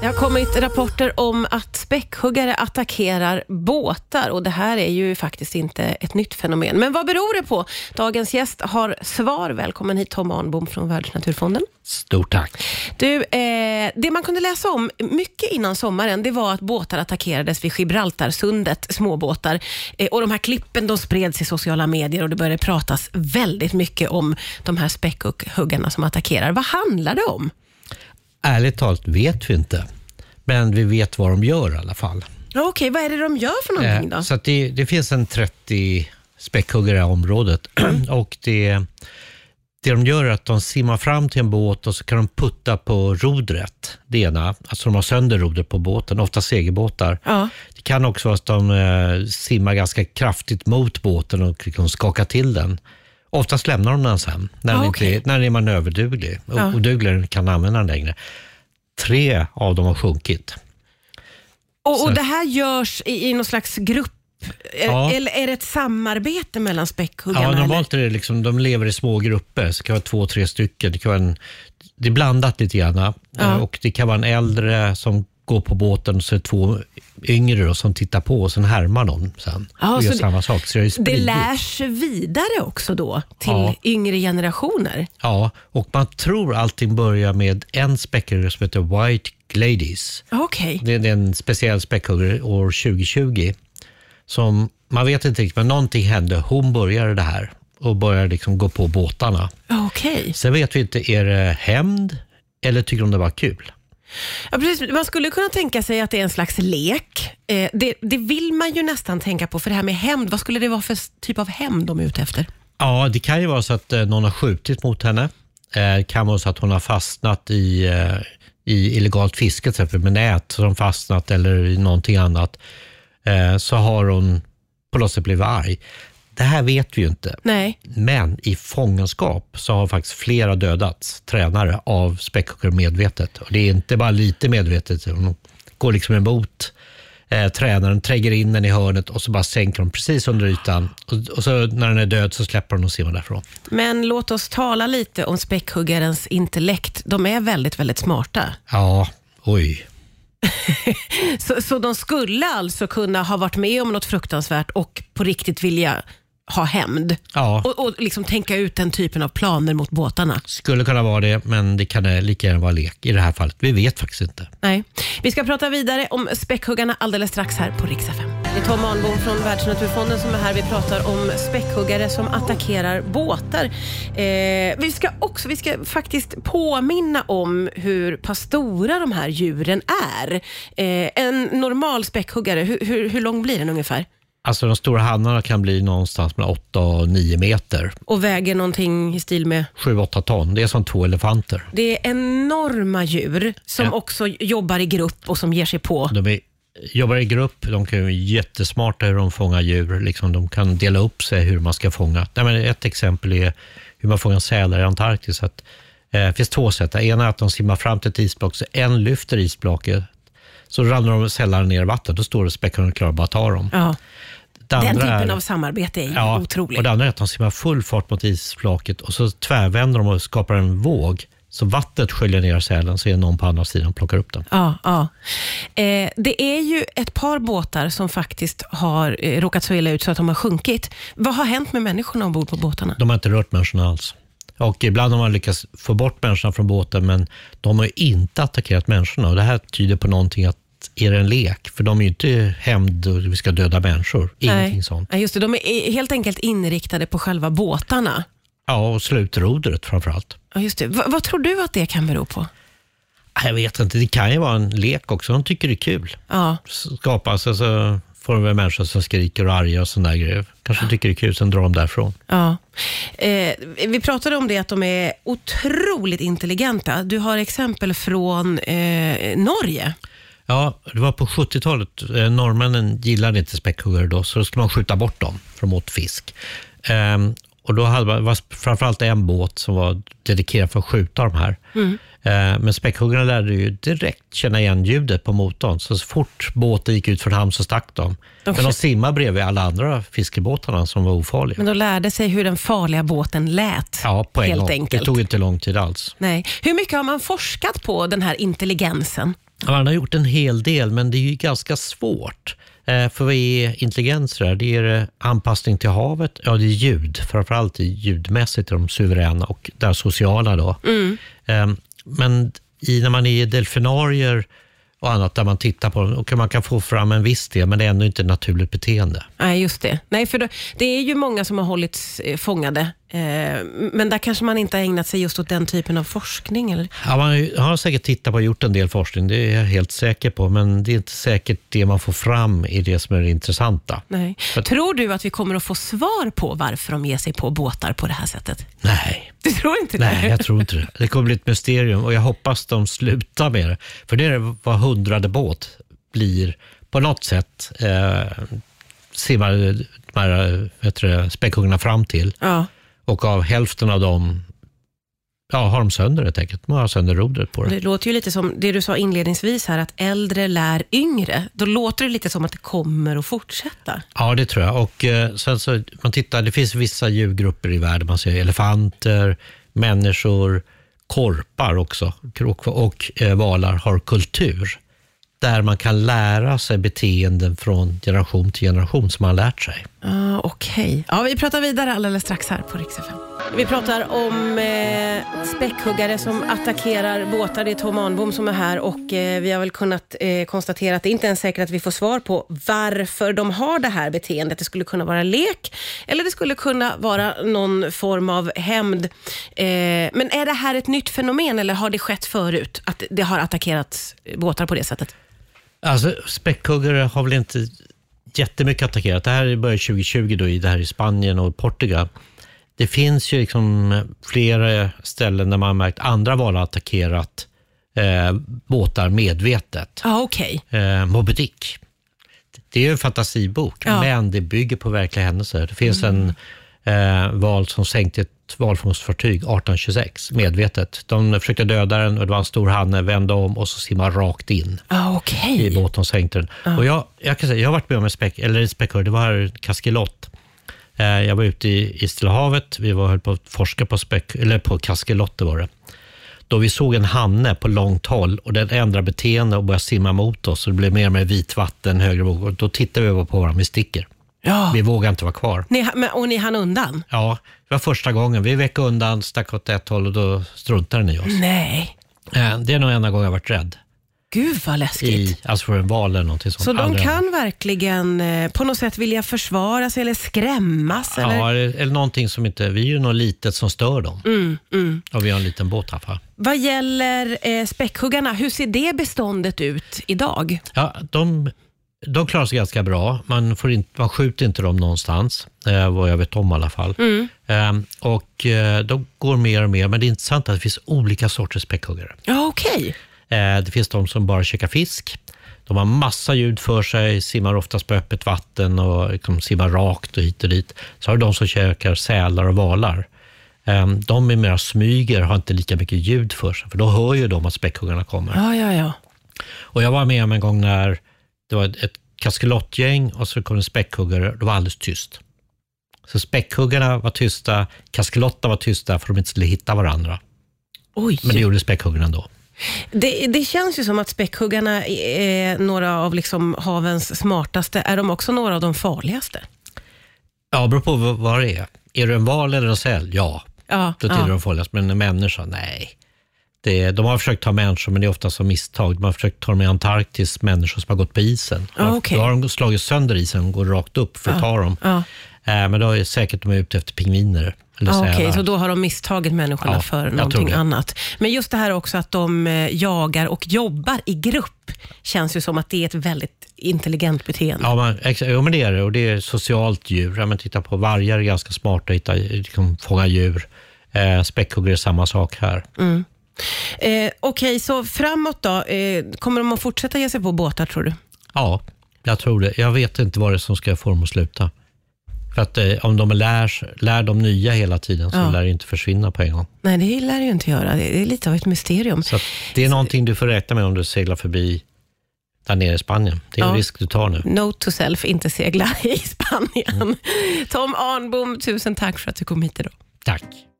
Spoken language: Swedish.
Det har kommit rapporter om att späckhuggare attackerar båtar och det här är ju faktiskt inte ett nytt fenomen. Men vad beror det på? Dagens gäst har svar. Välkommen hit Tom Arnbom från Världsnaturfonden. Stort tack. Du, eh, det man kunde läsa om mycket innan sommaren, det var att båtar attackerades vid Gibraltarsundet, småbåtar. Eh, och de här klippen de spreds i sociala medier och det började pratas väldigt mycket om de här späckhuggarna som attackerar. Vad handlar det om? Ärligt talat vet vi inte, men vi vet vad de gör i alla fall. Ja, Okej, vad är det de gör för någonting då? Eh, Så att det, det finns en 30 späckhuggare i området och det, det de gör är att de simmar fram till en båt och så kan de putta på rodret, det ena. Alltså de har sönder rodret på båten, ofta segelbåtar. Ja. Det kan också vara att de eh, simmar ganska kraftigt mot båten och liksom skakar till den. Oftast lämnar de den sen, när, Ah, den okej. inte, när den är manöverduglig. Ja. Och oduglig kan använda den längre. Tre av dem har sjunkit. Och, och det här görs i, i någon slags grupp? Eh, Ja. Eller är det ett samarbete mellan späckhuggarna? Ja, normalt är det liksom, de lever i små grupper, så det kan vara två, tre stycken. Det, kan vara en, det är blandat lite grann. Ja. Eh, Och det kan vara en äldre som går på båten och så är det två yngre då, som tittar på och sen härmar de sen. Ja, och gör det- samma sak. Så det, Det lärs vidare också då till Ja. yngre generationer? Ja, och man tror allting börjar med en späckhuggare som heter White Gladys. Okej. Det, det är en speciell späckhuggare år 2020. Som, man vet inte riktigt, men någonting hände. Hon började det här och började liksom gå på båtarna. Okej. Sen vet vi inte, är det hämnd eller tycker de det var kul? Ja, precis. Man skulle kunna tänka sig att det är en slags lek. Eh, det, det vill man ju nästan tänka på, för det här med hämnd, vad skulle det vara för typ av hämnd de är ute efter? Ja, det kan ju vara så att eh, någon har skjutit mot henne. Eh, Det kan vara så att hon har fastnat i, eh, i illegalt fiske, till exempel med nät som fastnat eller i någonting annat. Eh, Så har hon på något sätt blivit arg. Det här vet vi ju inte. Nej. Men i fångenskap så har faktiskt flera dödats, tränare, av späckhuggare medvetet. Och det är inte bara lite medvetet, de går liksom emot eh, tränaren, tränger in den i hörnet och så bara sänker de precis under ytan. Och, och så när den är död så släpper de och simmar därifrån. Men låt oss tala lite om späckhuggarens intellekt. De är väldigt, väldigt smarta. Ja, oj. Så, så de skulle alltså kunna ha varit med om något fruktansvärt och på riktigt vilja ha hämnd. Ja, Och, och liksom tänka ut den typen av planer mot båtarna. skulle kunna vara det, men det kan eh, lika gärna vara lek i det här fallet. Vi vet faktiskt inte. Nej. Vi ska prata vidare om späckhuggarna alldeles strax här på Rix FM. Det är Tom Arnbom från Världsnaturfonden som är här. Vi pratar om späckhuggare som attackerar båtar. Eh, vi ska också vi ska faktiskt påminna om hur pass stora de här djuren är. Eh, en normal späckhuggare, hur, hur, hur lång blir den ungefär? Alltså de stora hannarna kan bli någonstans mellan 8 och 9 meter. Och väger någonting i stil med 7-8 ton. Det är som två elefanter. Det är enorma djur som Ja. också jobbar i grupp och som ger sig på. De är, jobbar i grupp, de kan vara jättesmarta hur de fångar djur. Liksom, de kan dela upp sig hur man ska fånga. Nej, men ett exempel är hur man fångar sälar i Antarktis. Att, eh, det finns två sätt. Det ena är att de simmar fram till ett isblock, så en lyfter isblocket, så ramlar de sällar ner i vattnet. Då står det späckhuggaren klar att bara ta dem. Ja. Den typen är- av samarbete är ju Ja, otrolig. och det andra är att de simmar full fart mot isflaket och så tvärvänder de och skapar en våg. Så vattnet sköljer ner sälen så är det någon på andra sidan och plockar upp den. Ja, ja. Eh, det är ju ett par båtar som faktiskt har eh, råkat så illa ut så att de har sjunkit. Vad har hänt med människorna ombord på båtarna? De har inte rört människorna alls. Och ibland har man lyckats få bort människorna från båten, men de har ju inte attackerat människorna. Och det här tyder på någonting att är det en lek? För de är ju inte hämnd och vi ska döda människor. Ingenting Nej. sånt. Ja, just det, de är helt enkelt inriktade på själva båtarna. Ja, och slutrodret framför allt. Ja, just det. Va, vad tror du att det kan bero på? Jag vet inte, det kan ju vara en lek också. De tycker det är kul. Ja, Skapas, alltså, får de väl människor som skriker och är arga och sådana grejer. Kanske tycker det är kul, sen drar de därifrån. ja. Eh, vi pratade om det att de är otroligt intelligenta. Du har exempel från eh, Norge. Ja, det var på 70-talet. Eh, norrmännen gillade inte späckhuggare då, så då skulle man skjuta bort dem för de åt fisk. Ehm, och då hade man, var framförallt en båt som var dedikerad för att skjuta de här. Eh, men späckhuggarna lärde ju direkt känna igen ljudet på motorn. Så, så fort båten gick ut från hamn så stack de. De Men de simmade bredvid alla andra fiskebåtarna som var ofarliga. Men de lärde sig hur den farliga båten lät. Mm. Ja, på en helt gång. enkelt. Det tog inte lång tid alls. Nej. Hur mycket har man forskat på den här intelligensen? Ja, Man har gjort en hel del, men det är ju ganska svårt. Eh, För vad är intelligens där? Det är eh, anpassning till havet, ja det är ljud. Framförallt ljudmässigt är de suveräna och där sociala då. Eh, Men i, när man är i delfinarier och annat där man tittar på dem, och man kan få fram en viss del, men det är ändå inte naturligt beteende. Nej, just det. Nej, för det, det är ju många som har hållits eh, fångade, men där kanske man inte har ägnat sig just åt den typen av forskning. Eller? Ja, man har säkert tittat på och gjort en del forskning, det är jag helt säker på, men det är inte säkert det man får fram är det som är det intressanta. Nej. Tror du att vi kommer att få svar på varför de ger sig på båtar på det här sättet? Nej, Du tror inte Nej, det? jag tror inte det. Det kommer bli ett mysterium och jag hoppas de slutar med det. För det är vad hundrade båt blir på något sätt eh, simmar de här späckhuggarna fram till. Ja. Och av hälften av dem ja, har de sönder helt enkelt. De har sönder rodret på det. Det låter ju lite som det du sa inledningsvis här, att äldre lär yngre. Då låter det lite som att det kommer att fortsätta. Ja, det tror jag. Och eh, sen så, man tittar, det finns vissa djurgrupper i världen. Man ser elefanter, människor, korpar också och, och eh, valar har kultur. Där man kan lära sig beteenden från generation till generation som man har lärt sig. Ah, Okej. Ja, vi pratar vidare alldeles strax här på Rix FM. Vi pratar om eh, späckhuggare som attackerar båtar. Det är Tom Arnbom som är här och eh, vi har väl kunnat eh, konstatera att det inte är ens säkert att vi får svar på varför de har det här beteendet. Det skulle kunna vara lek eller det skulle kunna vara någon form av hämnd. Eh, men är det här ett nytt fenomen eller har det skett förut? Att det har attackerat båtar på det sättet? Alltså, späckhuggare har väl inte jättemycket attackerat. Det här började 2020 då, i, det här i Spanien och Portugal. Det finns ju liksom flera ställen där man har märkt andra valar attackerat eh, båtar medvetet. Ja, okej. Eh, Moby Dick. Det är ju en fantasibok, Ja. men det bygger på verkliga händelser. Det finns en eh, val som sänkte ett valfångstfartyg 1826 medvetet. De försökte döda den och det var en stor hanne, vände om och så simmade rakt in Ja, i okej. båten och sänkte den. Och jag, jag, kan säga, jag har varit med om en späck, eller en späckhugg, det var kaskelott. Eh, jag var ute i, i Stilla havet, vi var höll på att forska på, späck, eller på kaskelotter var det. Då vi såg en hanne på långt håll och den ändrade beteende och började simma mot oss och det blev mer och mer vitvatten, högre vågor. Då tittade vi på varandra, vi sticker. Ja. Vi vågar inte vara kvar. Ni, men, och ni hann undan? Ja, det var första gången. Vi vek undan, stack åt ett håll och då struntade den i oss. Nej. Eh, Det är nog enda gången jag varit rädd. Gud vad läskigt. I, alltså för en val eller någonting sånt. Så de Aldrig kan verkligen eh, på något sätt vilja försvara sig eller skrämmas? Eller? Ja, eller, eller någonting som inte... Vi är ju något litet som stör dem. Mm, mm. Och vi har en liten båt här. va? Vad gäller eh, späckhuggarna, hur ser det beståndet ut idag? Ja, de, de klarar sig ganska bra. Man, får inte, man skjuter inte dem någonstans, eh, vad jag vet om i alla fall. Mm. Eh, och eh, De går mer och mer, men det är intressant att det finns olika sorters späckhuggare. Ja, okej. Eh, det finns de som bara käkar fisk. De har massa ljud för sig, simmar oftast på öppet vatten och liksom simmar rakt och hit och dit. Så har du de som käkar sälar och valar. Eh, de är mera smyger, har inte lika mycket ljud för sig, för då hör ju de att späckhuggarna kommer. Ja, ja, ja. Och jag var med om en gång när det var ett kaskelottgäng och så kom en späckhuggare det var alldeles tyst. Så späckhuggarna var tysta, kaskelotterna var tysta för att de inte skulle hitta varandra. Oj. Men det gjorde späckhuggarna ändå. Det, det känns ju som att späckhuggarna är några av liksom havens smartaste. Är de också några av de farligaste? Ja, det beror på vad, vad det är. Är du en val eller en säl? Ja, Ja, då tillhör ja. de farligast. Men en människa? Nej. Det de har försökt ta människor, men det är ofta som misstag. De har försökt ta i Antarktis, människor som har gått på isen. Ja, okej. Då har de slagit sönder isen och går rakt upp för att ta dem. Ja. Eh, men då är säkert de är ute efter pingviner eller Ja, sälar. Okej, så då har de misstagit människorna Ja, för någonting annat. Men just det här också att de eh, jagar och jobbar i grupp känns ju som att det är ett väldigt intelligent beteende. Ja, man, jo, men det är det. Och det är socialt djur. Ja, men titta på vargar är ganska smarta att hitta, liksom, fånga djur. Eh, späckhuggare är samma sak här. Eh, Okej, så framåt då? Eh, kommer de att fortsätta ge sig på båtar tror du? Ja, jag tror det. Jag vet inte vad det är som ska få dem att sluta. För att eh, om de lär, lär de nya hela tiden så Ja. lär det inte försvinna på en gång. Nej, det lär det ju inte göra. Det är lite av ett mysterium. Så det är någonting du får räkna med om du seglar förbi där nere i Spanien. Det är en Ja. risk du tar nu. Note to self, inte segla i Spanien. Tom Arnbom, tusen tack för att du kom hit idag. Tack.